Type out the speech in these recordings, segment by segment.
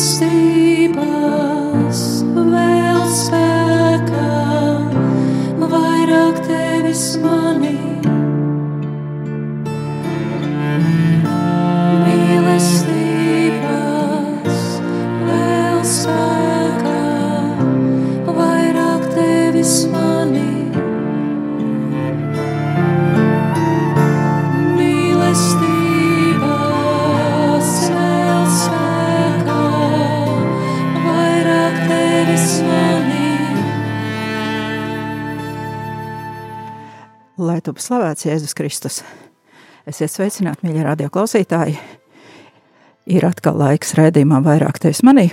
Say. Slavēts Jēzus Kristus. Esiet sveicināti, mīļie radioklausītāji. Ir atkal laiks redzējumam, vairāk tevis manī,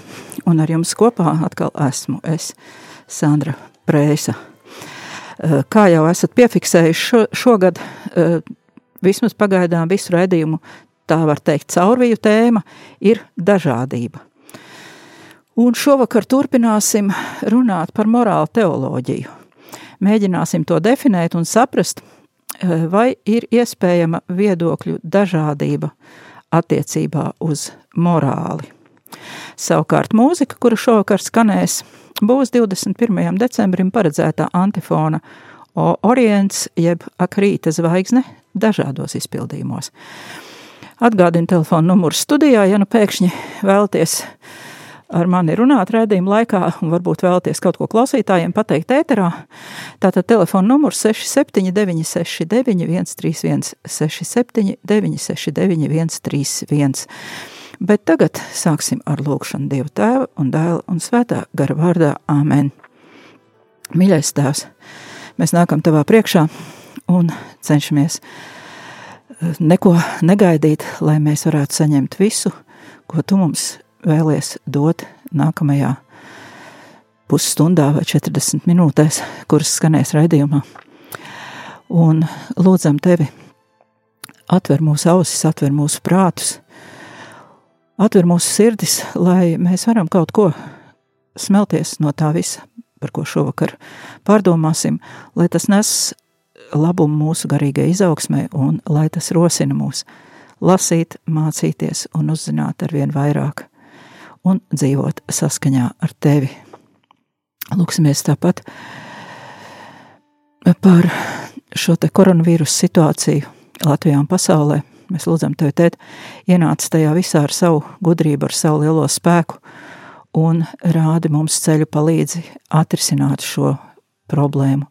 un ar jums kopā atkal esmu es, Sandra Prēsa. Eh, Kā jau esat piefiksējuši, šo, šogad eh, vismaz pagaidām visu redzējumu, tā var teikt, caurviju tēma ir dažādība. Un šovakar turpināsim runāt par morālu teoloģiju. Mēģināsim to definēt un saprast, vai ir iespējama viedokļu dažādība attiecībā uz morāli. Savukārt mūzika, kura šovakar skanēs, būs 21. decembrim paredzētā antifona O Orients jeb Akrīta zvaigzne dažādos izpildījumos. Atgādinu telefonu numuru studijā, ja nu pēkšņi vēlaties ar mani runāt redzējuma laikā, un varbūt vēlaties kaut ko klausītājiem pateikt ēterā. Tātad telefona numurs 67, 69, 131, 67, 969, 131. Bet tagad sāksim ar lūgšanu Dieva tēva un dēla un svētā gara vārdā Āmen. Mīļais tēvs, mēs nākam tavā priekšā un cenšamies eh, neko negaidīt, lai mēs varētu saņemt visu, ko tu mums vēlies dot nākamajā pusstundā vai 40 minūtēs, kuras skanēs raidījumā. Un lūdzam tevi, atver mūsu ausis, atver mūsu prātus, atver mūsu sirdis, lai mēs varam kaut ko smelties no tā visa, par ko šovakar pārdomāsim, lai tas nes labumu mūsu garīgai izaugsmai un lai tas rosina mūs lasīt, mācīties un uzzināt ar vien vairāk un dzīvot saskaņā ar tevi. Lūksimies tāpat par šo koronavīrus situāciju Latvijā un pasaulē. Mēs lūdzam tevi, tēt, ienāc tajā visā ar savu gudrību, ar savu lielo spēku un rādi mums ceļu palīdzi atrisināt šo problēmu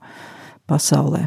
pasaulē.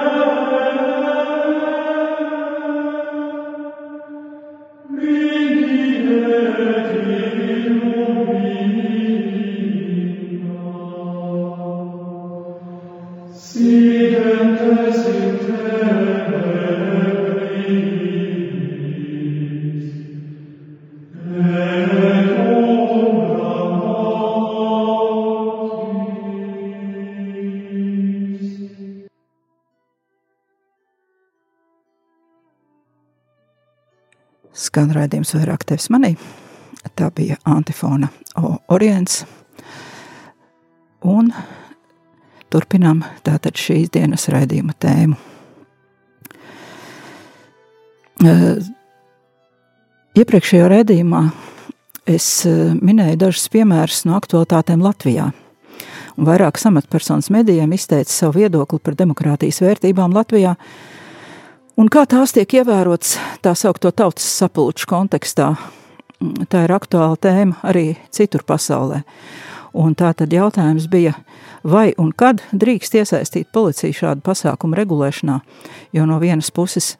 Skan raidījums vairāk tevis manī. Tā bija Antifona O Orients. Un turpinām tātad šīs dienas raidījuma tēmu. Iepriekšējā raidījumā es minēju dažus piemērus no aktualitātēm Latvijā. Vairākas amatpersonas medijiem izteica savu viedokli par demokrātijas vērtībām Latvijā, un kā tās tiek ievērotas tā saukto tautas sapulču kontekstā. Tā ir aktuāla tēma arī citur pasaulē. Un tā tad jautājums bija, vai un kad drīkst iesaistīt policiju šādu pasākumu regulēšanā, jo no vienas puses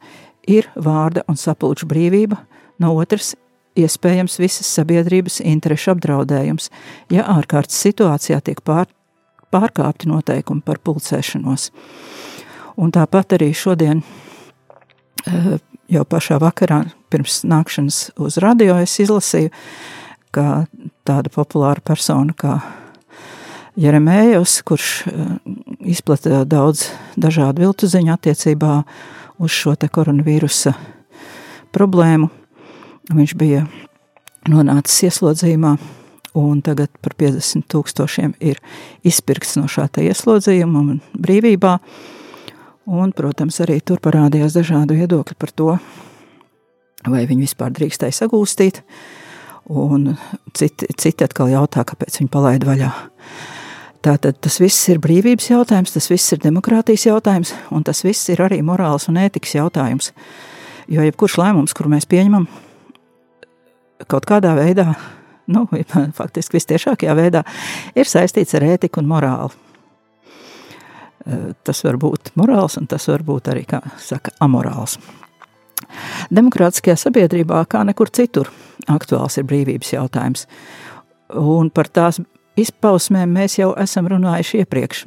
ir vārda un sapulču brīvība, no otras iespējams visas sabiedrības interešu apdraudējums, ja ārkārtas situācijā tiek pār, pārkāpti noteikumi par pulcēšanos. Un tāpat arī šodien, jau pašā vakarā, pirms nākšanas uz radio, es izlasīju, ka tāda populāra persona kā Jeremējos, kurš eh, izplatīja daudz dažādu viltu ziņu attiecībā uz šo koronavīrusa problēmu. Viņš bija nonācis ieslodzījumā, un tagad par 50 tūkstošiem ir izpirkts no šā ieslodzījuma un brīvībā. Un, protams, arī tur parādījās dažādi viedokļi par to, vai viņi vispār drīkstēja sagūstīt, un citi, citi atkal jautā, kāpēc viņi palaida vaļā. Tātad tas viss ir brīvības jautājums, tas viss ir demokrātijas jautājums, un tas viss ir arī morāls un ētikas jautājums. Jo jebkurš lēmums, kuru mēs pieņemam, kaut kādā veidā, nu, faktiski vistiešākajā veidā, ir saistīts ar ētiku un morāli. Tas var būt morāls, un tas var būt arī, kā saka, amorāls. Demokrātiskajā sabiedrībā, kā nekur citur, aktuāls ir brīvības jautājums. Un par tās izpausmēm mēs jau esam runājuši iepriekš.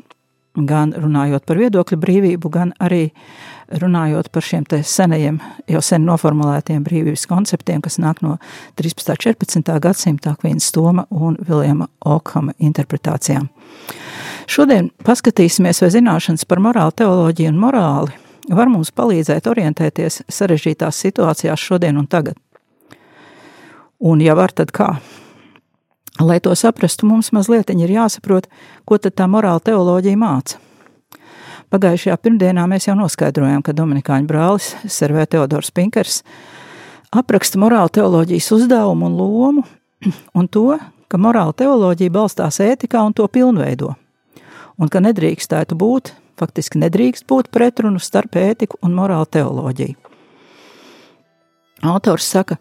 Gan runājot par viedokļu brīvību, gan arī runājot par šiem senajiem, jau sen noformulētiem brīvības konceptiem, kas nāk no 13. un 14. gadsimta Kvīnas Toma un Viljama Okhama interpretācijām. Šodien paskatīsimies, vai zināšanas par morālu teoloģiju un morāli var mums palīdzēt orientēties sarežģītās situācijās šodien un tagad. Un ja var, tad kā? Lai to saprastu, mums mazliet ir jāsaprot, ko tad tā morāla teoloģija māca. Pagājušajā pirmdienā mēs jau noskaidrojām, ka Dominikāņu brālis Servē Teodors Pinkers apraksta morāla teoloģijas uzdevumu un lomu un to, ka morāla teoloģija balstās ētikā un to pilnveido, un ka nedrīkstētu būt, faktiski nedrīkst būt pretrunu starp ētiku un morāla teoloģiju. Autors saka,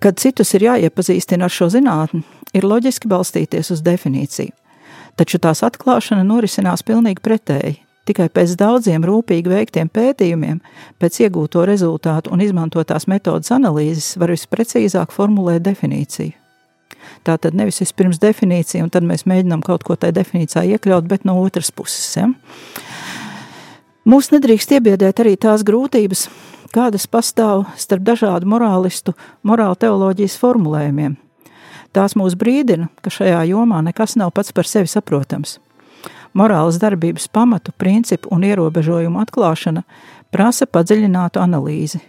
kad citus ir jāiepazīstina ar šo zinātni, ir loģiski balstīties uz definīciju. Taču tās atklāšana norisinās pilnīgi pretēji. Tikai pēc daudziem rūpīgi veiktiem pētījumiem, pēc iegūto rezultātu un izmantotās metodas analīzes var visprecīzāk formulēt definīciju. Tā tad nevis vispirms definīcija, un tad mēs mēģinām kaut ko tajā definīcijā iekļaut, bet no otras puses. Ja? Mūs nedrīkst iebiedēt arī tās grūtības, kādas pastāv starp dažādu morālistu, morāla teoloģijas formulējumiem. Tās mūs brīdina, ka šajā jomā nekas nav pats par sevi saprotams. Morāles darbības pamatu, principu un ierobežojumu atklāšana prasa padziļinātu analīzi.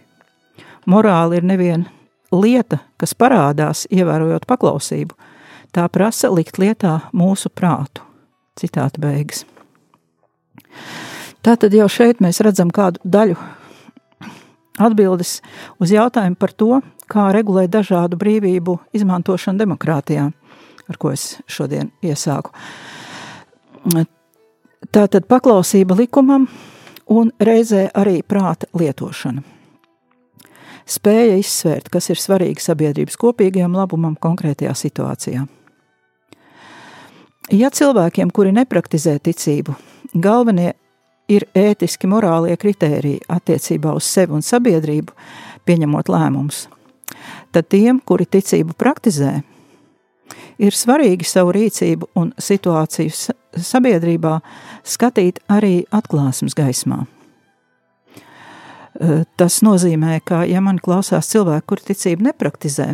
Morāli ir neviena lieta, kas parādās, ievērojot paklausību, tā prasa likt lietā mūsu prātu. Citāta beigas. Tātad jau šeit mēs redzam kādu daļu atbildes uz jautājumu par to, kā regulēt dažādu brīvību izmantošanu demokrātijā, ar ko es šodien iesāku. Tā tad paklausība likumam un reizē arī prāta lietošana. Spēja izsvērt, kas ir svarīgi sabiedrības kopīgajam labumam konkrētajā situācijā. Ja cilvēkiem, kuri nepraktizē ticību, galvenie ir ētiski morālie kritēriji attiecībā uz sevi un sabiedrību, pieņemot lēmumus, tad tiem, kuri ticību praktizē, ir svarīgi savu rīcību un situāciju sabiedrībā skatīt arī atklāsmes gaismā. Tas nozīmē, ka, ja man klausās cilvēki, kuri ticību nepraktizē,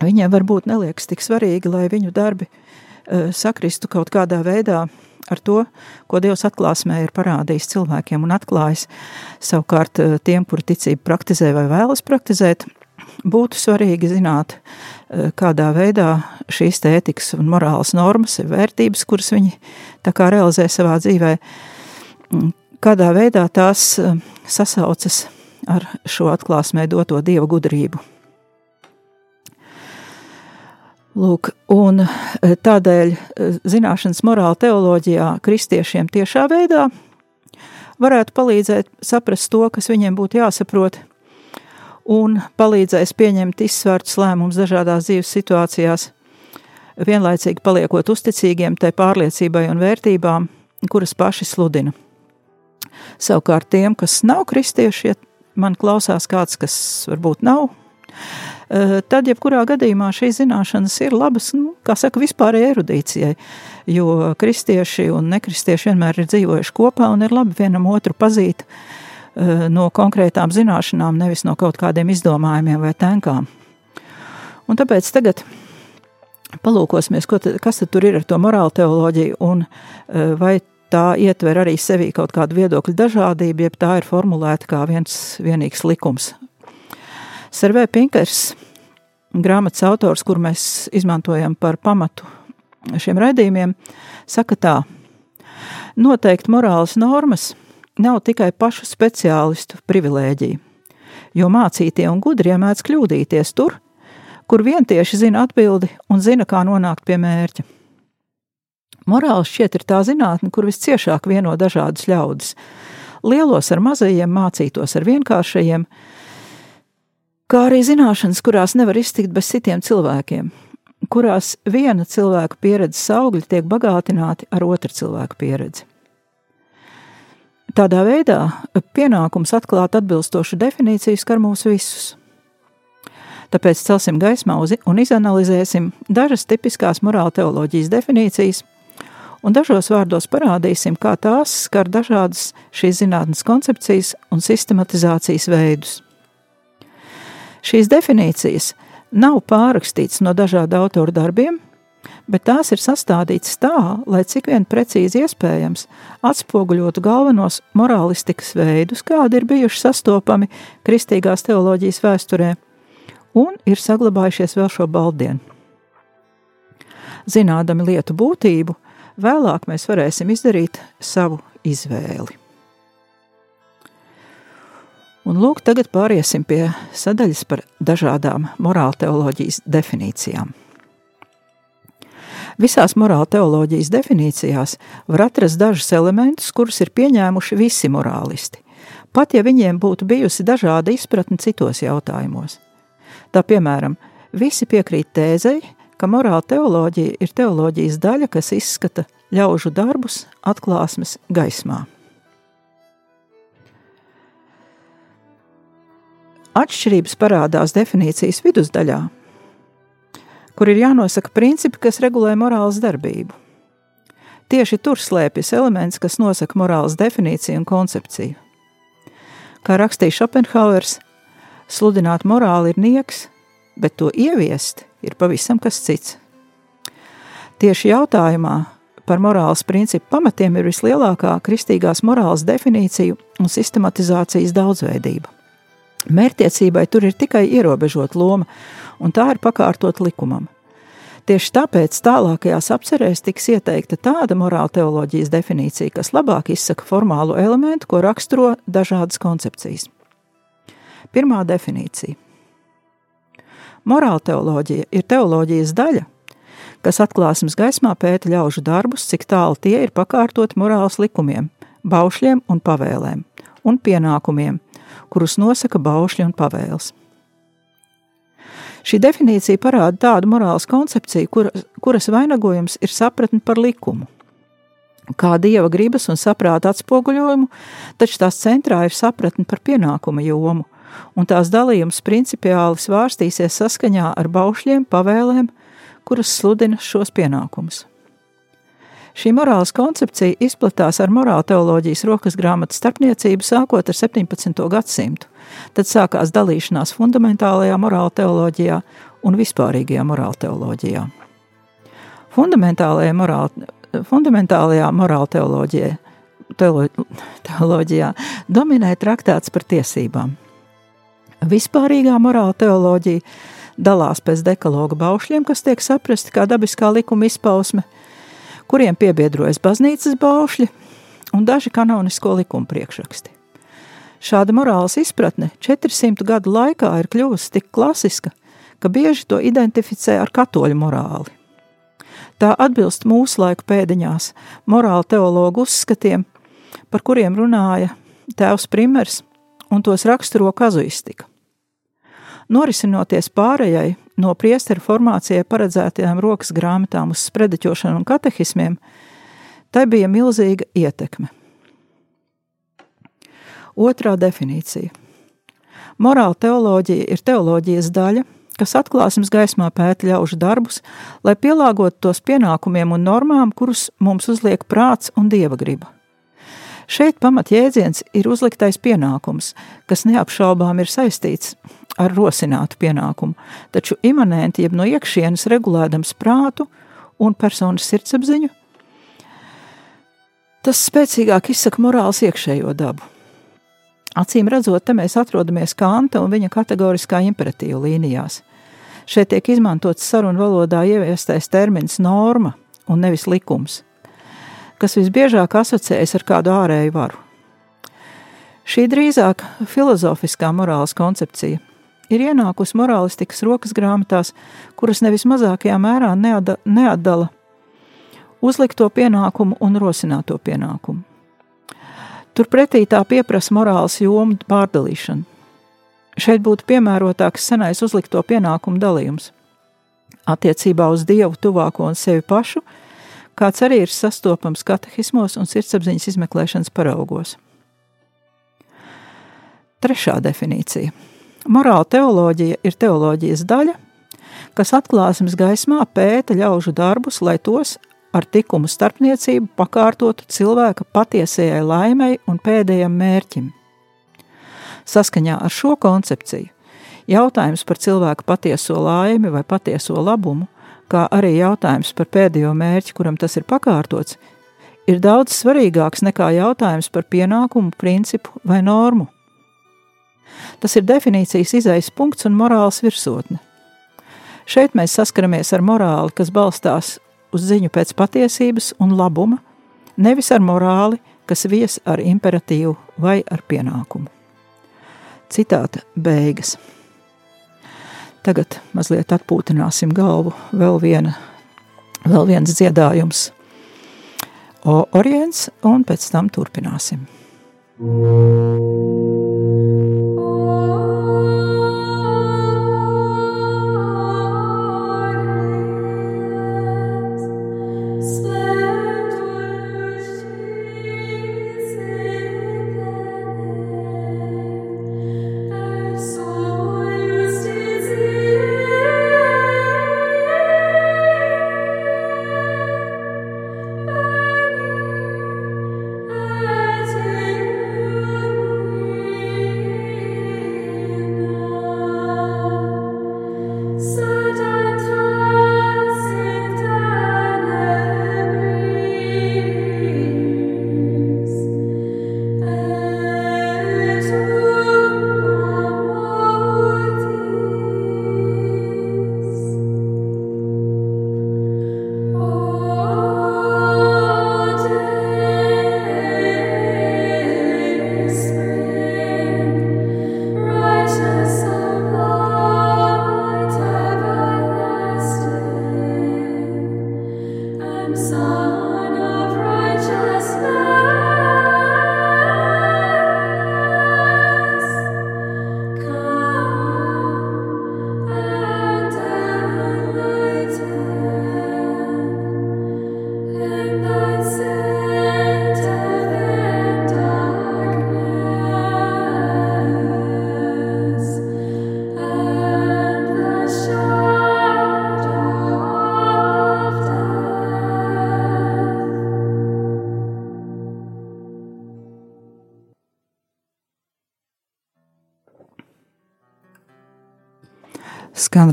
viņiem varbūt neliekas tik svarīgi, lai viņu darbi sakristu kaut kādā veidā ar to, ko Dievs atklāsmē ir parādījis cilvēkiem un atklājis. Savukārt tiem, kuri ticību praktizē vai vēlas praktizēt, būtu svarīgi zināt, eh, kādā veidā šīs ētikas un morāles normas ir vērtības, kuras viņi realizē savā dzīvē, kādā veidā tās eh, sasaucas ar šo atklāsmē doto dieva gudrību. Lūk, un eh, tādēļ zināšanas morāla teoloģijā kristiešiem tiešā veidā varētu palīdzēt saprast to, kas viņiem būtu jāsaprot – un palīdzēs pieņemt izsvērtus lēmumus dažādās dzīves situācijās, vienlaicīgi paliekot uzticīgiem tai pārliecībai un vērtībām, kuras paši sludina. Savukārt tiem, kas nav kristieši, ja man klausās kāds, kas varbūt nav tad, jebkurā gadījumā, šīs zināšanas ir labas, nu, kā saka, vispārējai erudīcijai, jo kristieši un nekristieši vienmēr ir dzīvojuši kopā un ir labi vienam otru pazīt no konkrētām zināšanām, nevis no kaut kādiem izdomājumiem vai tenkām. Un tāpēc tagad palūkosimies, tad, kas tad ir ar to morālu teoloģiju un vai tā ietver arī sevī kaut kādu viedokļu dažādību, jeb tā ir formulēta kā viens vienīgs likums Servē Pinkers, grāmatas autors, kur mēs izmantojam par pamatu šiem raidījumiem, saka tā: Noteikti morāles normas nav tikai pašu speciālistu privilēģija, jo mācītie un gudrie mēdz kļūdīties tur, kur vien tieši zina atbildi un zina, kā nonākt pie mērķa. Morāls šķiet ir tā zinātne, kur visciešāk vieno dažādus ļaudis. Lielos ar mazajiem, mācītos ar vienkāršajiem, kā arī zināšanas, kurās nevar iztikt bez citiem cilvēkiem, kurās viena cilvēka pieredzes augļi tiek bagātināti ar otru cilvēku pieredzi. Tādā veidā pienākums atklāt atbilstošu definīciju skar mūs visus. Tāpēc celsim gaismā un izanalizēsim dažas tipiskās morāla teoloģijas definīcijas, un dažos vārdos parādīsim, kā tās skar dažādas šīs zinātnes koncepcijas un sistematizācijas veidus. Šīs definīcijas nav pārrakstītas no dažādu autoru darbiem, bet tās ir sastādītas tā, lai cik vien precīzi iespējams atspoguļotu galvenos morālistikas veidus, kādi ir bijuši sastopami kristīgās teoloģijas vēsturē, un ir saglabājušies vēl šo baldienu. Zinādami lietu būtību, vēlāk mēs varēsim izdarīt savu izvēli. Un lūk, tagad pāriesim pie sadaļas par dažādām morāla teoloģijas definīcijām. Visās morāla teoloģijas definīcijās var atrast dažus elementus, kurus ir pieņēmuši visi morālisti, pat ja viņiem būtu bijusi dažāda izpratne citos jautājumos. Tā piemēram, visi piekrīt tēzei, ka morāla teoloģija ir teoloģijas daļa, kas izskata ļaužu darbus atklāsmes gaismā. Atšķirības parādās definīcijas vidusdaļā, kur ir jānosaka principi, kas regulē morāles darbību. Tieši tur slēpjas elements, kas nosaka morāles definīciju un koncepciju. Kā rakstīja Schopenhauers, sludināt morāli ir nieks, bet to ieviest ir pavisam kas cits. Tieši jautājumā par morāles principu pamatiem ir vislielākā kristīgās morāles definīciju un sistematizācijas daudzveidība. Mērķtiecībai tur ir tikai ierobežota loma, un tā ir pakārtot likumam. Tieši tāpēc tālākajās apcerēs tiks ieteikta tāda morāla teoloģijas definīcija, kas labāk izsaka formālu elementu, ko raksturo dažādas koncepcijas. Pirmā definīcija. Morāla teoloģija ir teoloģijas daļa, kas atklāsmes gaismā pēta ļaužu darbus, cik tālu tie ir pakārtoti morāles likumiem, baušļiem un pavēlēm un pienākumiem, kurus nosaka baušļi un pavēles. Šī definīcija parāda tādu morāles koncepciju, kur, kuras vainagojums ir sapratne par likumu, kā dieva gribas un saprāta atspoguļojumu, taču tās centrā ir sapratne par pienākuma jomu, un tās dalījums principiāli svārstīsies saskaņā ar baušļiem, pavēlēm, kuras sludina šos pienākumus. Šī morāles koncepcija izplatās ar morāla teoloģijas rokas grāmatas starpniecību sākot ar 17. gadsimtu. Tad sākās dalīšanās fundamentālajā morāla teoloģijā un vispārīgajā morāla teoloģijā. Fundamentālajā morāla, fundamentālajā morāla teoloģijā, teolo, teoloģijā dominē traktāts par tiesībām. Vispārīgā morāla teoloģija dalās pēc dekaloga baušļiem, kas tiek saprasti kā dabiskā likuma izpausme – kuriem piebiedrojas baznīcas baušļi un daži kanonisko likumu priekšraksti. Šāda morāles izpratne 400 gadu laikā ir kļuvusi tik klasiska, ka bieži to identificē ar katoļu morāli. Tā atbilst mūsu laiku pēdiņās morāla teologu uzskatiem, par kuriem runāja tēvs Primers, un tos raksturo kazuistika. Norisinoties pārējai no priesteru formācijai paredzētajām rokas grāmatām uz sprediķošanu un katehismiem, tai bija milzīga ietekme. Otrā definīcija. Morāla teoloģija ir teoloģijas daļa, kas atklāsmes gaismā pēta ļaužu darbus, lai pielāgotu tos pienākumiem un normām, kurus mums uzliek prāts un dieva griba. Šeit pamatjēdziens ir uzliktais pienākums, kas neapšaubām ir saistīts ar rosinātu pienākumu, taču imanenti, jeb no iekšienes regulēdams prātu un personas sirdsapziņu, tas spēcīgāk izsaka morāls iekšējo dabu. Acīm redzot, te mēs atrodamies Kanta un viņa kategoriskā imperatīva līnijās. Šeit tiek izmantots sarunu valodā ieviestais termins norma un nevis likums, kas visbiežāk asociējas ar kādu ārēju varu. Šī drīzāk filozofiskā morāles koncepcija ir ienākusi morālistikas rokas grāmatās, kuras nevis mazākajā mērā neatdala uzlikto pienākumu un rosināto pienākumu. Turpretī tā pieprasa morāles jomu pārdalīšanu. Šeit būtu piemērotāks senais uzlikto pienākumu dalījums. Attiecībā uz Dievu tuvāko un sevi pašu, kāds arī ir sastopams katehismos un sirdsapziņas izmeklēšanas paraugos. Trešā definīcija Morāla teoloģija ir teoloģijas daļa, kas atklāsmes gaismā pēta ļaužu darbus, lai tos ar likumu starpniecību pakārtotu cilvēka patiesajai laimei un pēdējam mērķim. Saskaņā ar šo koncepciju jautājums par cilvēka patieso laimi vai patieso labumu, kā arī jautājums par pēdējo mērķi, kuram tas ir pakārtots, ir daudz svarīgāks nekā jautājums par pienākumu, principu vai normu. Tas ir definīcijas izaisa punkts un morāls virsotne. Šeit mēs saskaramies ar morāli, kas balstās uz ziņu pēc patiesības un labuma, nevis ar morāli, kas vies ar imperatīvu vai ar pienākumu. Citāta beigas. Tagad mazliet atpūtināsim galvu. Vēl, viena, vēl viens dziedājums, o orients, un pēc tam turpināsim. Thank you.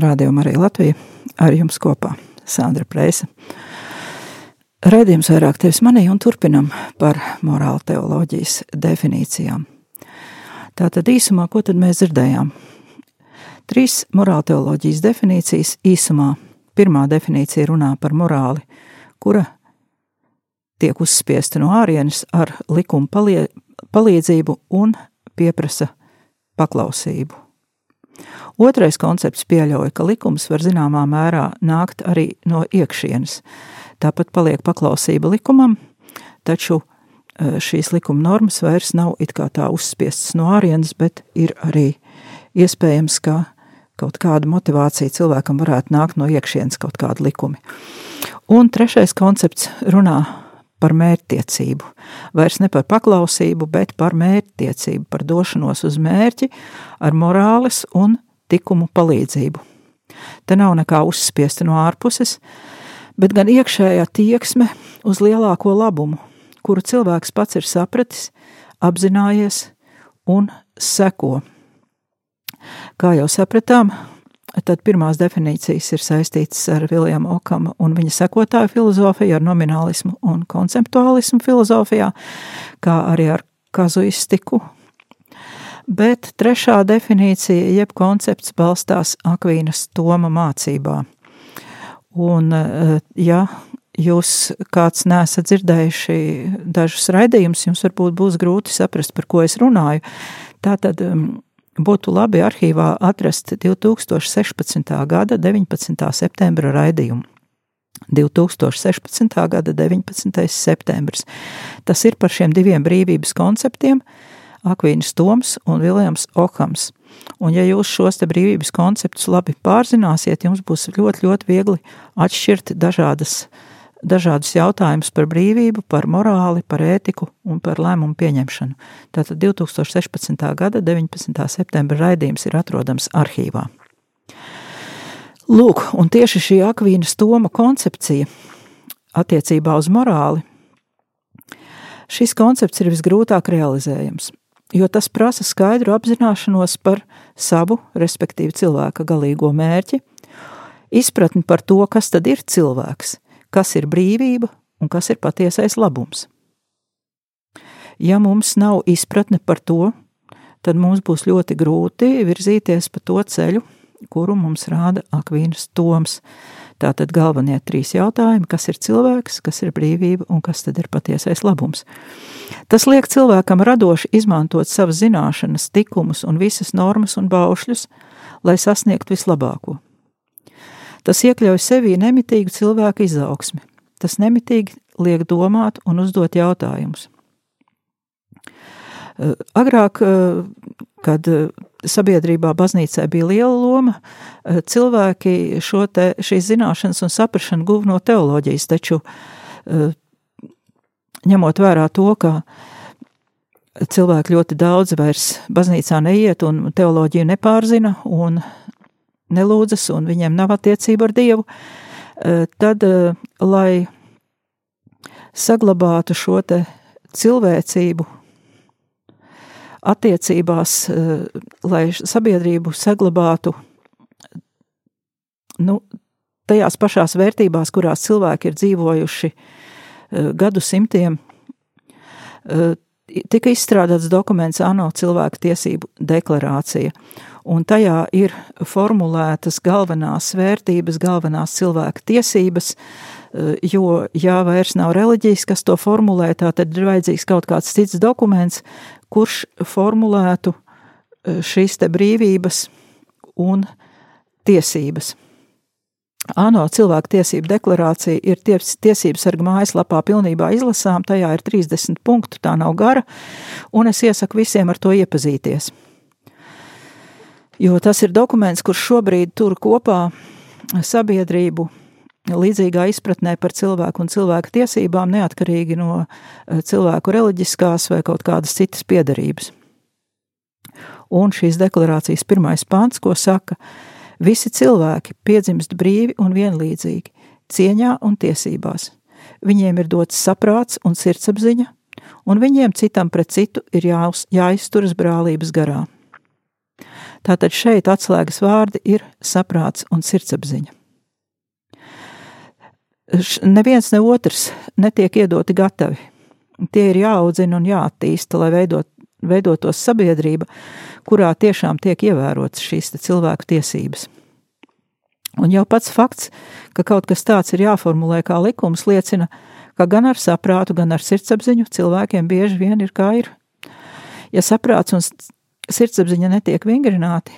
Skan rādījuma arī Latvija ar jums kopā. Sandra Preisa. Raidījums vairāk tevis manī un turpinam par morāla teoloģijas definīcijām. Tātad īsumā, ko tad mēs dzirdējām? Trīs morāla teoloģijas definīcijas īsumā. Pirmā definīcija runā par morāli, kura tiek uzspiesta no ārienes ar likuma palīdzību un pieprasa paklausību. Otrais koncepts pieļauj, ka likums var zināmā mērā nākt arī no iekšienes. Tāpat paliek paklausība likumam, taču e, šīs likuma normas vairs nav it kā tā uzspiestas no ārienes, bet ir arī iespējams, ka kaut kāda motivācija cilvēkam varētu nākt no iekšienes, kaut kāda likumi. Un trešais koncepts runā par mērķtiecību. Vairs ne par paklausību, bet par mērķtiecību, par došanos uz mērķi ar morāles un likumu palīdzību. Te nav nekā uzspiesta no ārpuses, bet gan iekšējā tieksme uz lielāko labumu, kuru cilvēks pats ir sapratis, apzinājies un seko. Kā jau sapratām, tad pirmās definīcijas ir saistītas ar Viljama Okama un viņa sekotāju filozofiju, ar nominālismu un konceptuālismu filozofijā, kā arī ar kazuistiku. Bet trešā definīcija, jeb koncepts, balstās Akvīnas Toma mācībā. Un, ja jūs kāds nesat dzirdējuši dažus raidījumus, jums varbūt būs grūti saprast, par ko es runāju. Tātad um, būtu labi arhīvā atrast 2016. gada 19. septembra raidījumu. 2016. gada 19. septembris. Tas ir par šiem diviem brīvības konceptiem - Akvīns Toms un Viljams Okams. Un ja jūs šos te brīvības konceptus labi pārzināsiet, jums būs ļoti, ļoti viegli atšķirt dažādas uh, dažādus jautājumus par brīvību, par morāli, par ētiku un par lēmumu pieņemšanu. Tātad 2016. gada 19. septembra raidījums ir atrodams arhīvā. Lūk, un tieši šī akvīna stoma koncepcija attiecībā uz morāli, šis koncepts ir visgrūtāk realizējams, jo tas prasa skaidru apzināšanos par savu, respektīvi cilvēka galīgo mērķi, izpratni par to, kas tad ir cilvēks – kas ir brīvība un kas ir patiesais labums. Ja mums nav izpratne par to, tad mums būs ļoti grūti virzīties pa to ceļu, kuru mums rāda Akvīnas Toms. Tātad galvenie trīs jautājumi, kas ir cilvēks, kas ir brīvība un kas tad ir patiesais labums. Tas liek cilvēkam radoši izmantot savas zināšanas, tikumus un visas normas un baušļus, lai sasniegtu vislabāko. Tas iekļauj sevī nemitīgu cilvēku izaugsmi. Tas nemitīgi liek domāt un uzdot jautājumus. Eh, agrāk, eh, kad eh, sabiedrībā baznīcai bija liela loma, cilvēki šo te, šīs zināšanas un saprašanu guva no teoloģijas, taču ņemot vērā to, ka cilvēki ļoti daudz vairs baznīcā neiet un teoloģiju nepārzina un nelūdzas un viņiem nav attiecība ar Dievu, eh, tad, eh, lai saglabātu šo cilvēcību attiecībās, eh, lai sabiedrību saglabātu nu, tajās pašās vērtībās, kurās cilvēki ir dzīvojuši gadu simtiem, tika izstrādāts dokuments ANO cilvēku tiesību deklarācija un tajā ir formulētas galvenās vērtības, galvenās cilvēka tiesības, eh, jo, ja vairs nav reliģijas, kas to formulē, tā tad ir vajadzīgs kaut kāds cits dokuments, kurš formulētu eh, šīs te brīvības un tiesības. ANO cilvēku tiesību deklarācija ir ties, tiesības sarga mājaslapā pilnībā izlasām, tajā ir 30 punktu, tā nav gara, un es iesaku visiem ar to iepazīties jo tas ir dokuments, kurš šobrīd tur kopā sabiedrību līdzīgā izpratnē par cilvēku un cilvēku tiesībām, neatkarīgi no eh, cilvēku reliģiskās vai kaut kādas citas piedarības. Un šīs deklarācijas pirmais pants, ko saka, visi cilvēki piedzimst brīvi un vienlīdzīgi, cieņā un tiesībās. Viņiem ir dots saprāts un sirdsapziņa, un viņiem citam pret citu ir jāizturas brālības garā. Tātad šeit atslēgas vārdi ir saprāts un sirdsapziņa. Neviens ne otrs netiek iedoti gatavi. Tie ir jāaudzina un jāattīsta, lai veidot, veidotos sabiedrība, kurā tiešām tiek ievērotas šīs cilvēku tiesības. Un jau pats fakts, ka kaut kas tāds ir jāformulē kā likums, liecina, ka gan ar saprātu, gan ar sirdsapziņu cilvēkiem bieži vien ir kā ir. Ja saprāts un sirdsapziņa netiek vingrināti,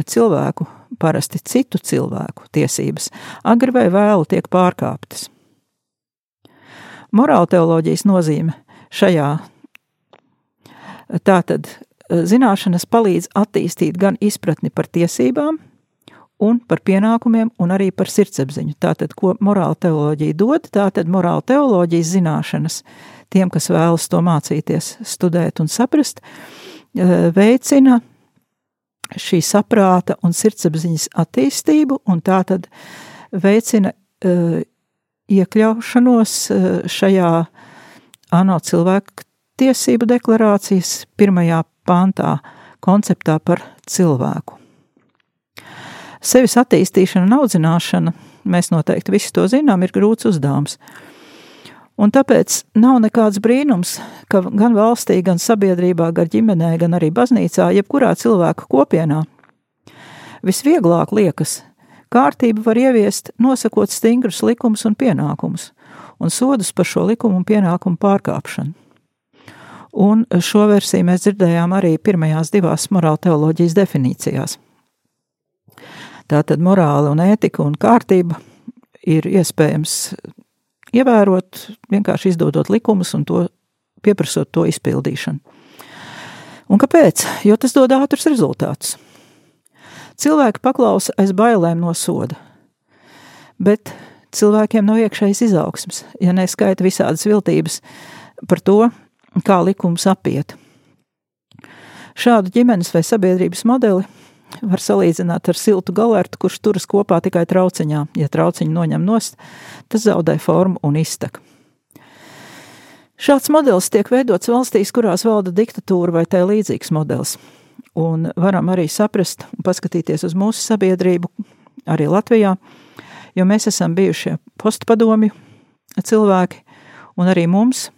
cilvēku, parasti citu cilvēku tiesības, agri vai vēlu tiek pārkāptas. Morāla teoloģijas nozīme šajā tātad zināšanas palīdz attīstīt gan izpratni par tiesībām, un par pienākumiem, un arī par sirdsapziņu. Tātad, ko morāla teoloģija dod, tātad morāla teoloģijas zināšanas tiem, kas vēlas to mācīties, studēt un saprast, uh, Eh, veicina šī saprāta un sirdsapziņas attīstību, un tā tad veicina uh, iekļaušanos uh, šajā ANO cilvēku tiesību deklarācijas pirmajā pantā konceptā par cilvēku. Sevis attīstīšana un audzināšana, mēs noteikti visi to zinām, ir grūts uzdevums. Un tāpēc nav nekāds brīnums, ka gan valstī, gan sabiedrībā, gan ģimenē, gan arī baznīcā, jebkurā cilvēka kopienā, visvieglāk liekas, kārtību var ieviest, nosakot stingrus likumus un pienākumus, un sodus par šo likumu un pienākumu pārkāpšanu. Un šo versiju mēs dzirdējām arī pirmajās divās morāla teoloģijas definīcijās. Tātad morāla un ētika un kārtība ir iespējams ievērot, vienkārši izdodot likumus un to pieprasot to izpildīšanu. Un kāpēc? Jo tas dod ātrus rezultātus. Cilvēki paklausa aiz bailēm no soda, bet cilvēkiem nav iekšējas izaugsmas, ja neskaita visādas viltības par to, kā likums apiet. Šādu ģimenes vai sabiedrības modeli var salīdzināt ar siltu galertu, kurš turas kopā tikai trauciņā. Ja trauciņu noņem nost, tas zaudē formu un iztek. Šāds modelis tiek veidots valstīs, kurās valda diktatūra vai tā līdzīgs modelis. Un varam arī saprast un paskatīties uz mūsu sabiedrību, arī Latvijā, jo mēs esam bijušie postpadomju cilvēki, un arī mums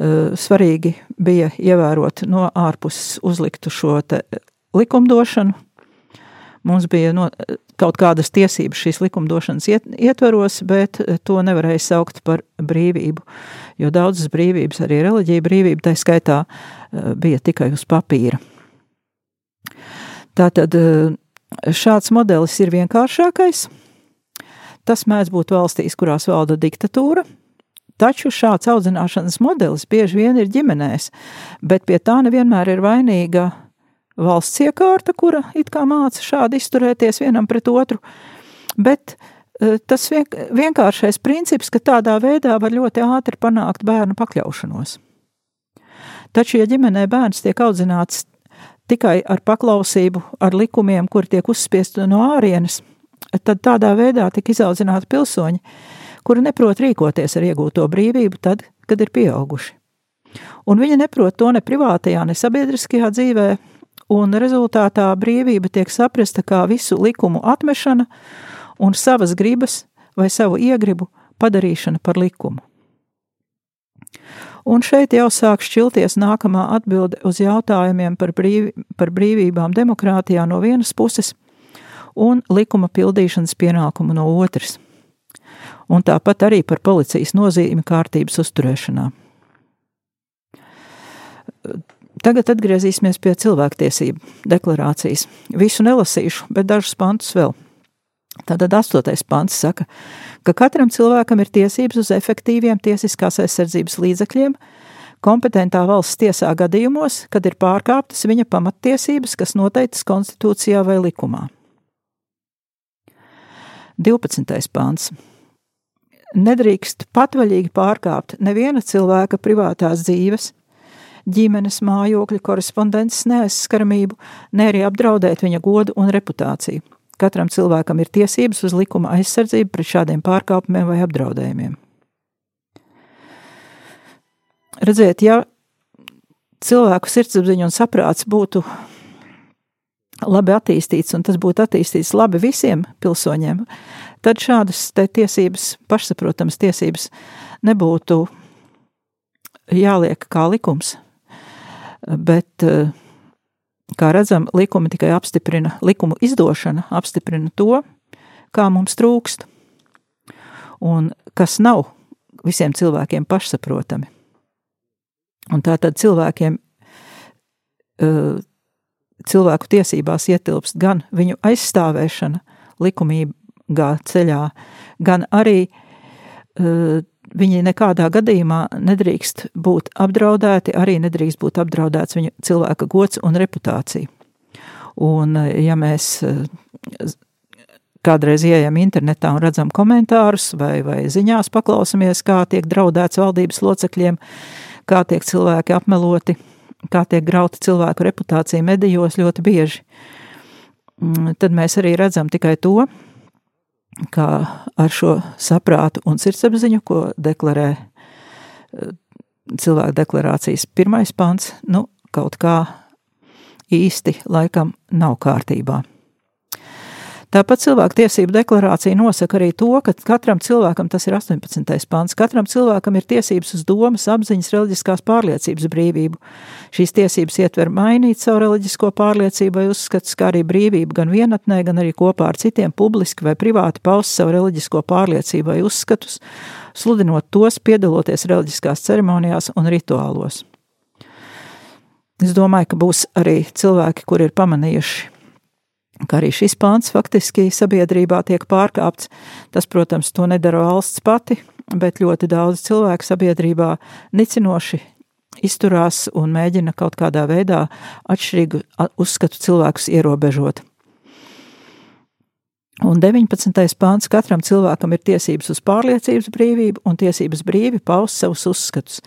Eh, svarīgi bija ievērot no ārpuses uzliktu šo likumdošanu. Mums bija no, kaut kādas tiesības šīs likumdošanas iet, ietveros, bet eh, to nevarēja saukt par brīvību, jo daudzas brīvības, arī reliģija brīvība, tā skaitā eh, bija tikai uz papīra. Tātad šāds modelis ir vienkāršākais. Tas mēdz būt valstīs, kurās valda diktatūra, Taču šāds audzināšanas modelis bieži vien ir ģimenēs, bet pie tā nevienmēr ir vainīga valsts iekārta, kura it kā māca šādi izturēties vienam pret otru, bet e, tas vienkāršais princips, ka tādā veidā var ļoti ātri panākt bērnu pakļaušanos. Taču, ja ģimenē bērns tiek audzināts tikai ar paklausību, ar likumiem, kuri tiek uzspiesti no ārienes, tad tādā veidā tika izaudzināti pilsoņi, kuri neprot rīkoties ar iegūto brīvību tad, kad ir pieauguši. Un viņi neprot to ne privātajā, ne sabiedriskajā dzīvē, un rezultātā brīvība tiek saprasta kā visu likumu atmešana un savas gribas vai savu iegribu padarīšana par likumu. Un šeit jau sāk šķilties nākamā atbilde uz jautājumiem par, brīv, par brīvībām demokrātijā no vienas puses un likuma pildīšanas pienākumu no otras un tāpat arī par policijas nozīmi kārtības uzturēšanā. Tagad atgriezīsimies pie cilvēktiesību deklarācijas. Visu nelasīšu, bet dažus pantus vēl. Tātad astotais pants saka, ka katram cilvēkam ir tiesības uz efektīviem tiesiskās aizsardzības līdzekļiem, kompetentā valsts tiesā gadījumos, kad ir pārkāptas viņa pamattiesības, kas noteiktas konstitūcijā vai likumā. 12. pāns nedrīkst patvaļīgi pārkāpt neviena cilvēka privātās dzīves, ģimenes mājokļa korespondences neaizskaramību, ne arī apdraudēt viņa godu un reputāciju. Katram cilvēkam ir tiesības uz likuma aizsardzību pret šādiem pārkāpumiem vai apdraudējumiem. Redziet, ja cilvēku sirdsapziņa un saprāts būtu labi attīstīts, un tas būtu attīstīts labi visiem pilsoņiem, tad šādas tiesības, pašsaprotamas tiesības, nebūtu jāliek kā likums. Bet, kā redzam, likumi tikai apstiprina, likumu izdošana apstiprina to, kā mums trūkst, un kas nav visiem cilvēkiem pašsaprotami. Un tā tad cilvēkiem, cilvēku tiesībās ietilpst gan viņu aizstāvēšana, likumība, gā ceļā, gan arī uh, viņi nekādā gadījumā nedrīkst būt apdraudēti, arī nedrīkst būt apdraudēts viņa cilvēka gods un reputācija. Un, ja mēs uh, kādreiz ieejam internetā un redzam komentārus vai, vai ziņās paklausamies, kā tiek draudēts valdības locekļiem, kā tiek cilvēki apmeloti kā tiek grauta cilvēku reputācija medijos ļoti bieži, mm, tad mēs arī redzam tikai to, kā ar šo saprātu un sirdsapziņu, ko deklarē eh, cilvēku deklarācijas pirmais pants, nu, kaut kā īsti laikam nav kārtībā. Tāpat cilvēku tiesību deklarācija nosaka arī to, ka katram cilvēkam, tas ir 18. pants, katram cilvēkam ir tiesības uz domas, apziņas, reliģiskās pārliecības brīvību. Šīs tiesības ietver mainīt savu reliģisko pārliecību vai uzskats, kā arī brīvību gan vienatnē, gan arī kopā ar citiem publiski vai privāti paust savu reliģisko pārliecību vai uzskatus, sludinot tos, piedaloties reliģiskās ceremonijās un rituālos. Es domāju, ka būs arī cilvēki, kuri ir pamanījuši ka arī šis pāns faktiski sabiedrībā tiek pārkāpts. Tas, protams, to nedara valsts pati, bet ļoti daudz cilvēku sabiedrībā nicinoši izturās un mēģina kaut kādā veidā atšķirīgu uzskatu cilvēkus ierobežot. Un 19. pāns katram cilvēkam ir tiesības uz pārliecības brīvību un tiesības brīvi paust savus uzskatus.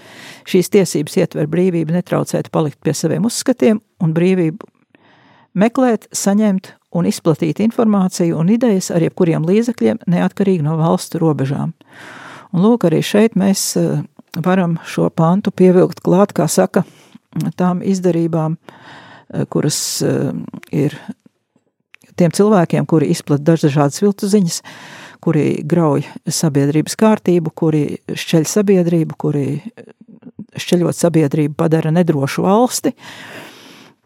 Šīs tiesības ietver brīvību netraucēt palikt pie saviem uzskatiem un brīvību meklēt, saņemt un izplatīt informāciju un idejas ar jebkuriem līdzekļiem, neatkarīgi no valstu robežām. Un lūk, arī šeit mēs eh, varam šo pantu pievilkt klāt, kā saka, tām izdarībām, eh, kuras eh, ir tiem cilvēkiem, kuri izplata dažādas viltu ziņas, kuri grauj sabiedrības kārtību, kuri šķeļ sabiedrību, kuri šķeļot sabiedrību padara nedrošu valsti, uh,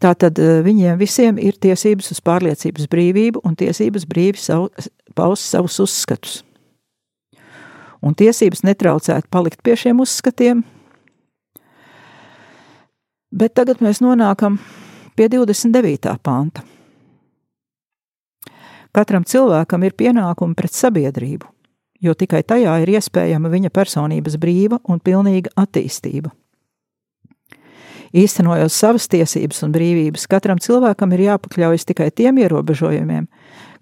Tātad eh, viņiem visiem ir tiesības uz pārliecības brīvību un tiesības brīvi savu, paust savus uzskatus. Un tiesības netraucēt palikt pie šiem uzskatiem. Bet tagad mēs nonākam pie 29. panta. Katram cilvēkam ir pienākumi pret sabiedrību, jo tikai tajā ir iespējama viņa personības brīva un pilnīga attīstība. Īstenojot savas tiesības un brīvības, katram cilvēkam ir jāpakļaujas tikai tiem ierobežojumiem,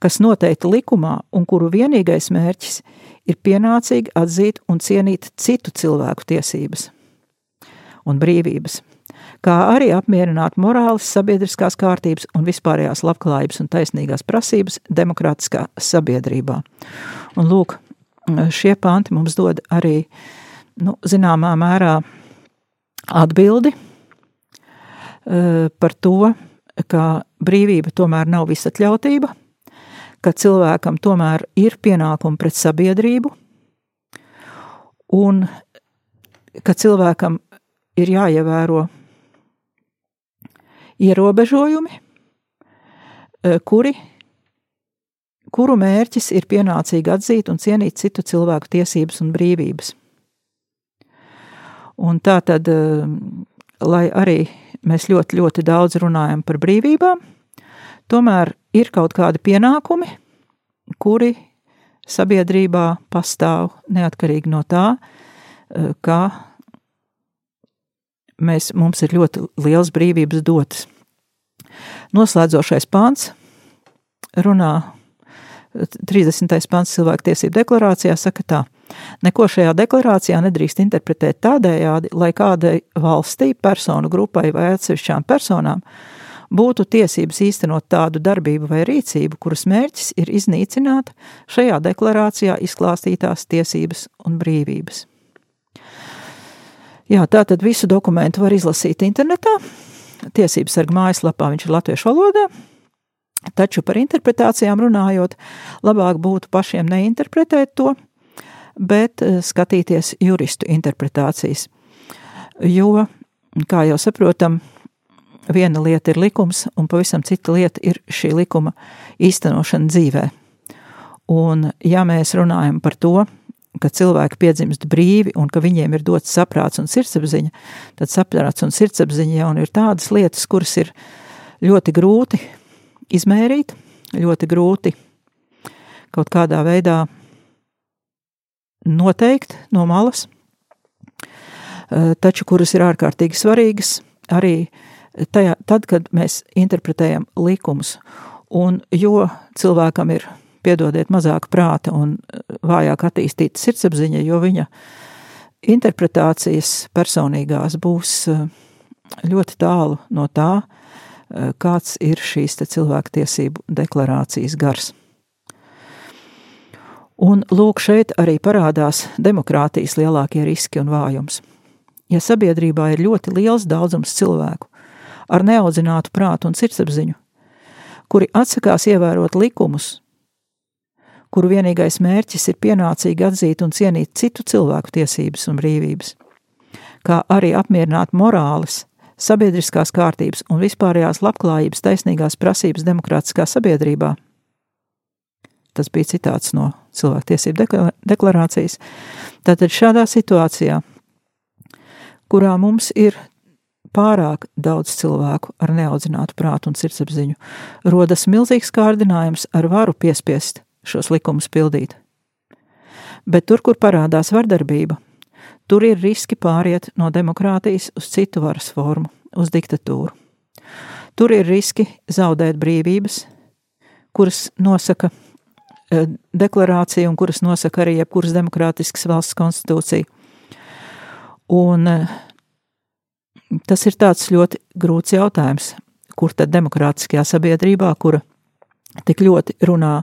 kas noteikti likumā un kuru vienīgais mērķis ir pienācīgi atzīt un cienīt citu cilvēku tiesības un brīvības, kā arī apmierināt morāles, sabiedriskās kārtības un vispārējās labklājības un taisnīgās prasības demokrātiskā sabiedrībā. Un lūk, šie panti mums dod arī, nu, zināmā mērā atbildi par to, ka brīvība tomēr nav visatļautība, ka cilvēkam tomēr ir pienākumi pret sabiedrību, un ka cilvēkam ir jāievēro ierobežojumi, eh, kuri, kuru mērķis ir pienācīgi atzīt un cienīt citu cilvēku tiesības un brīvības. Un tā tad, eh, lai arī mēs ļoti, ļoti daudz runājam par brīvībām, tomēr ir kaut kādi pienākumi, kuri sabiedrībā pastāv neatkarīgi no tā, eh, kā mēs, mums ir ļoti liels brīvības dotas. Noslēdzošais pāns runā 30. pāns cilvēktiesību deklarācijā saka tā. Neko šajā deklarācijā nedrīkst interpretēt tādējādi, lai kādai valstī, personu grupai vai atsevišķām personām būtu tiesības īstenot tādu darbību vai rīcību, kuras mērķis ir iznīcināt šajā deklarācijā izklāstītās tiesības un brīvības. Jā, tā tad visu dokumentu var izlasīt internetā. Tiesības sarga mājaslapā viņš ir latviešu valodā, taču par interpretācijām runājot, labāk būtu pašiem neinterpretēt to, bet eh, skatīties juristu interpretācijas. Jo, kā jau saprotam, viena lieta ir likums, un pavisam cita lieta ir šī likuma īstenošana dzīvē. Un, ja mēs runājam par to, ka cilvēki piedzimst brīvi un ka viņiem ir dots saprāts un sirdsapziņa, tad saprāts un sirdsapziņa jau ir tādas lietas, kuras ir ļoti grūti izmērīt, ļoti grūti kaut kādā veidā noteikt no malas, eh, taču kuras ir ārkārtīgi svarīgas arī tajā, tad, kad mēs interpretējam likumus. Un jo cilvēkam ir, piedodiet, mazāk prāta un eh, vājāk attīstīta sirdsapziņa, jo viņa interpretācijas personīgās būs eh, ļoti tālu no tā, kāds ir šīs cilvēktiesību deklarācijas gars. Un lūk, šeit arī parādās demokrātijas lielākie riski un vājums. Ja sabiedrībā ir ļoti liels daudzums cilvēku ar neaudzinātu prātu un sirdsapziņu, kuri atsakās ievērot likumus, kuru vienīgais mērķis ir pienācīgi atzīt un cienīt citu cilvēku tiesības un brīvības, kā arī apmierināt morāles, sabiedriskās kārtības un vispārējās labklājības taisnīgās prasības demokrātiskā sabiedrībā. Tas bija citāts no cilvēktiesību deklarācijas. Tātad šādā situācijā, kurā mums ir pārāk daudz cilvēku ar neaudzinātu prātu un sirdsapziņu, rodas milzīgs kārdinājums ar varu piespiest šos likumus pildīt. Bet tur, kur parādās vardarbība, tur ir riski pāriet no demokrātijas uz citu varas formu, uz diktatūru. Tur ir riski zaudēt brīvības, kuras nosaka deklarācija un kuras nosaka arī jebkuras demokrātiskas valsts konstitūcija. Un e, tas ir tāds ļoti grūts jautājums, kur tad demokrātiskajā sabiedrībā, kura tik ļoti runā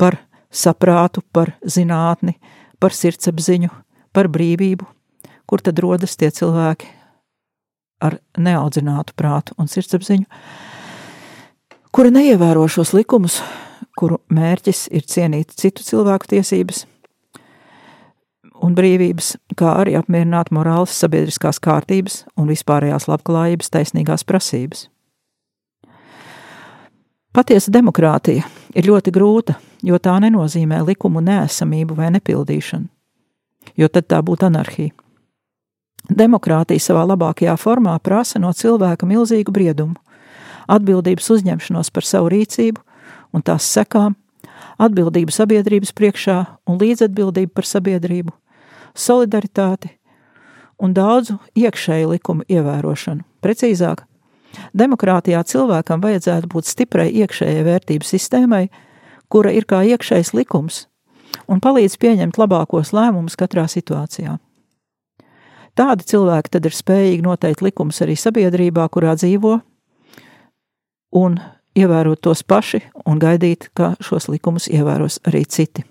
par saprātu, par zinātni, par sirdsapziņu, par brīvību, kur tad rodas tie cilvēki ar neaudzinātu prātu un sirdsapziņu, kuri neievēro šos likumus, kuru mērķis ir cienīt citu cilvēku tiesības un brīvības, kā arī apmierināt morāles, sabiedriskās kārtības un vispārējās labklājības taisnīgās prasības. Patiesa demokrātija ir ļoti grūta, jo tā nenozīmē likumu nēsamību vai nepildīšanu, jo tad tā būtu anarhija. Demokrātija savā labākajā formā prasa no cilvēka milzīgu briedumu, atbildības uzņemšanos par savu rīcību un tās sekām, atbildību sabiedrības priekšā un līdzatbildību par sabiedrību, solidaritāti un daudzu iekšēju likumu ievērošanu. Precīzāk, Demokrātijā cilvēkam vajadzētu būt stiprai iekšējai vērtību sistēmai, kura ir kā iekšējs likums un palīdz pieņemt labākos lēmumus katrā situācijā. Tādi cilvēki tad ir spējīgi noteikt likumus arī sabiedrībā, kurā dzīvo, un ievērot tos paši un gaidīt, ka šos likumus ievēros arī citi.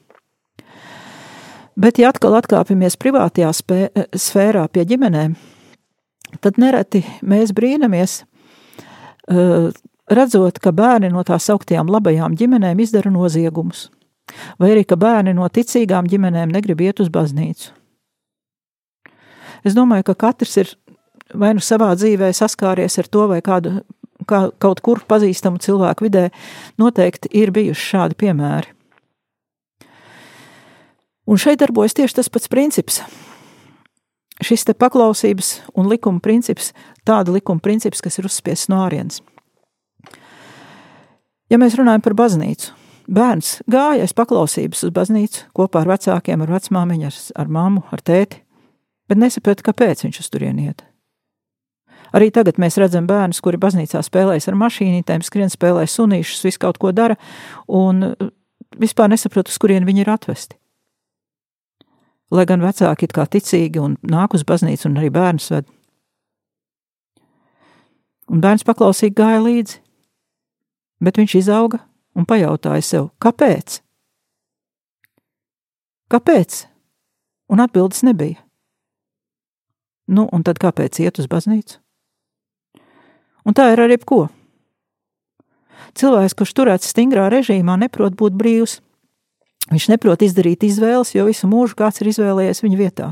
Bet, ja atkal atkāpjamies privātajā spē, sfērā pie ģimenēm, tad nereti mēs brīnamies, redzot, ka bērni no tās augtajām labajām ģimenēm izdara noziegumus, vai arī ka bērni no ticīgām ģimenēm negrib iet uz baznīcu. Es domāju, ka katrs ir vai nu savā dzīvē saskāries ar to, vai kādu, kā, kaut kur pazīstamu cilvēku vidē, noteikti ir bijuši šādi piemēri. Un šeit darbojas tieši tas pats princips šis te paklausības un likuma princips, tāda likuma princips, kas ir uzspiests no ārienes. Ja mēs runājam par baznīcu, bērns gāja aiz paklausības uz baznīcu kopā ar vecākiem, ar vecmāmiņu, ar, ar mammu, ar tēti, bet nesaprata, kāpēc viņš uz turieni iet. Arī tagad mēs redzam bērnus, kuri baznīcā spēlējas ar mašīnītēm, skrien spēlē sunīšus, visu kaut ko dara, un vispār nesaprot, uz kurien viņi ir atvesti lai gan vecāki ir kā ticīgi un nāk uz baznīcu un arī bērns ved. Un bērns paklausīgi gāja līdzi, bet viņš izauga un pajautāja sev, kāpēc? Kāpēc? Un atbildes nebija. Nu, un tad kāpēc iet uz baznīcu? Un tā ir ar jebko. Cilvēks, kurš turēts stingrā režīmā, neprot būt brīvs. Viņš neprot izdarīt izvēles, jo visu mūžu kāds ir izvēlējies viņa vietā.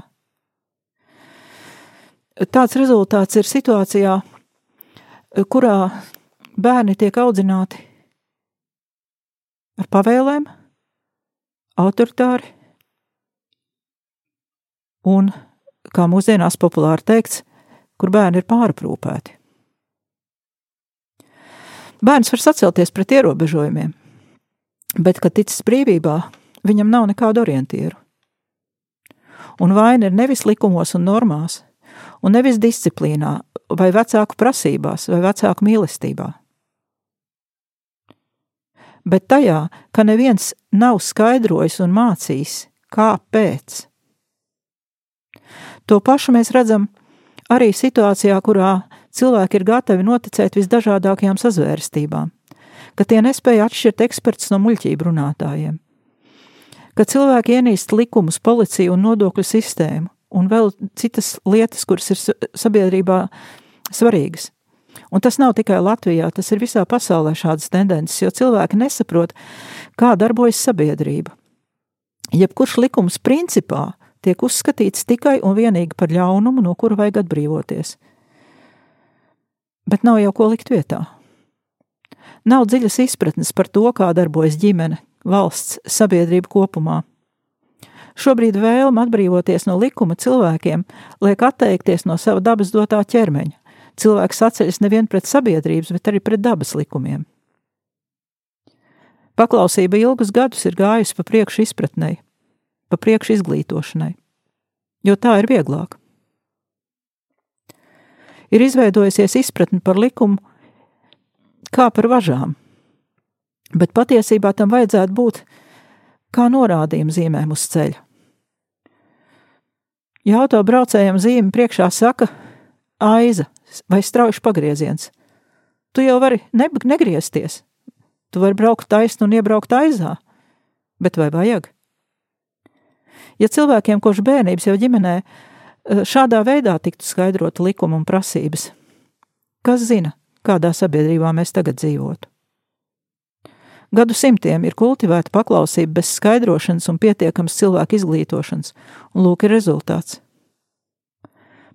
Tāds rezultāts ir situācijā, kurā bērni tiek audzināti ar pavēlēm, autoritāri un, kā mūsdienās populāri teikts, kur bērni ir pāraprūpēti. Bērns var sacelties pret ierobežojumiem, bet, kad ticis brīvībā, viņam nav nekādu orientieru. Un vaina ir nevis likumos un normās, un nevis disciplīnā, vai vecāku prasībās, vai vecāku mīlestībā. Bet tajā, ka neviens nav skaidrojis un mācījis, kāpēc. To pašu mēs redzam arī situācijā, kurā cilvēki ir gatavi noticēt visdažādākajām sazvērstībām, ka tie nespēja atšķirt eksperts no muļķību runātājiem, ka cilvēki ienīst likumus, policiju un nodokļu sistēmu, un vēl citas lietas, kuras ir sabiedrībā svarīgas. Un tas nav tikai Latvijā, tas ir visā pasaulē šādas tendences, jo cilvēki nesaprot, kā darbojas sabiedrība. Jebkurš likums principā tiek uzskatīts tikai un vienīgi par ļaunumu, no kura vajag atbrīvoties. Bet nav jau ko likt vietā. Nav dziļas izpratnes par to, kā darbojas ģimene, valsts, sabiedrība kopumā. Šobrīd vēlme atbrīvoties no likuma cilvēkiem liek atteikties no sava dabas dotā ķermeņa. Cilvēks atceļas nevien pret sabiedrības, bet arī pret dabas likumiem. Paklausība ilgus gadus ir gājusi pa priekšu izpratnei, pa priekšu izglītošanai, jo tā ir vieglāk. Ir izveidojusies izpratne par likumu kā par važām, bet patiesībā tam vajadzētu būt kā norādījuma zīmēm uz ceļa. Ja autobraucējiem zīme priekšā saka aiza vai strauji pagrieziens, tu jau vari ne negriezties. Tu vari braukt taisnu un iebraukt aizā, bet vai vajag? Ja cilvēkiem kopš bērnības jau ģimenē šādā veidā tiktu skaidrota likuma un prasības, kas zina, kādā sabiedrībā mēs tagad dzīvotu? Gadu simtiem ir kultivēta paklausība bez skaidrošanas un pietiekamas cilvēku izglītošanas, un lūk, ir rezultāts.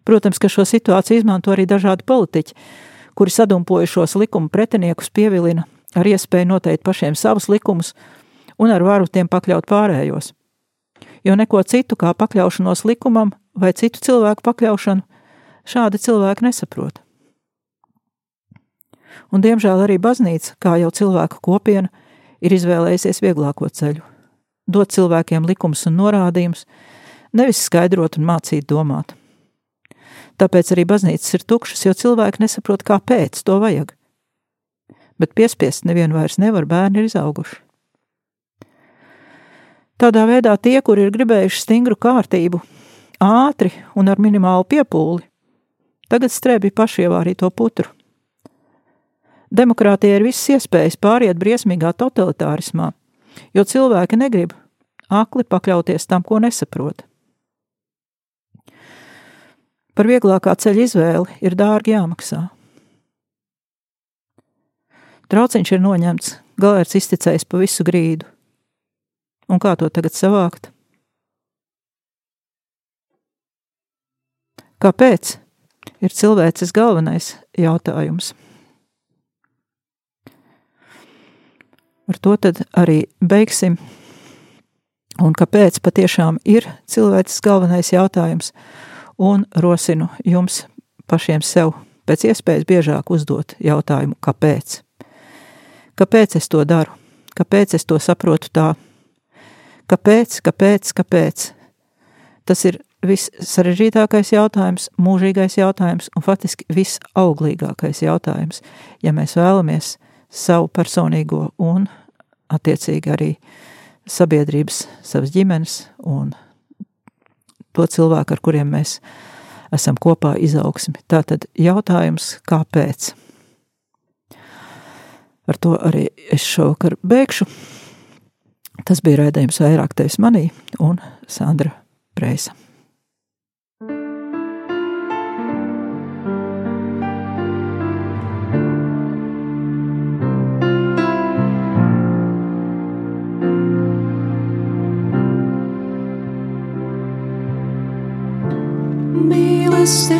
Protams, ka šo situāciju izmanto arī dažādi politiķi, kuri sadumpojušos likuma pretiniekus pievilina ar iespēju noteikt pašiem savus likumus un ar varu tiem pakļaut pārējos. Jo neko citu kā pakļaušanos likumam vai citu cilvēku pakļaušanu šādi cilvēki nesaprot. Un, diemžēl, arī baznīca, kā jau cilvēku kopiena, ir izvēlējusies vieglāko ceļu - dot cilvēkiem likumus un norādījumus, nevis skaidrot un mācīt domāt. Tāpēc arī baznīcas ir tukšas, jo cilvēki nesaprot, kāpēc to vajag. Bet piespiest nevienu vairs nevar, bērni ir izauguši. Tādā veidā tie, kuri ir gribējuši stingru kārtību, ātri un ar minimālu piepūli, tagad strēbi pašievārīto putru. Demokrātija ir visas iespējas pāriet briesmīgā totalitārismā, jo cilvēki negrib akli pakļauties tam, ko nesaprot. Par vieglākā ceļa izvēli ir dārgi jāmaksā. Trauciņš ir noņemts, galērts izticējis pa visu grīdu. Un kā to tagad savākt? Kāpēc? Ir cilvēces galvenais jautājums. Ar to tad arī beigsim. Un kāpēc patiešām ir cilvēks galvenais jautājums? Un rosinu jums pašiem sev pēc iespējas biežāk uzdot jautājumu, kāpēc? Kāpēc es to daru? Kāpēc es to saprotu tā? Kāpēc, kāpēc, kāpēc? Tas ir vissarežģītākais jautājums, mūžīgais jautājums un faktiski visauglīgākais jautājums, ja mēs vēlamies savu personīgo un attiecīgi arī sabiedrības, savas ģimenes un to cilvēku, ar kuriem mēs esam kopā izaugsmi. Tātad jautājums, kāpēc? Ar to arī es šovakar beigšu. Tas bija raidījums vairāk tevis manī un Sandra Preisa. this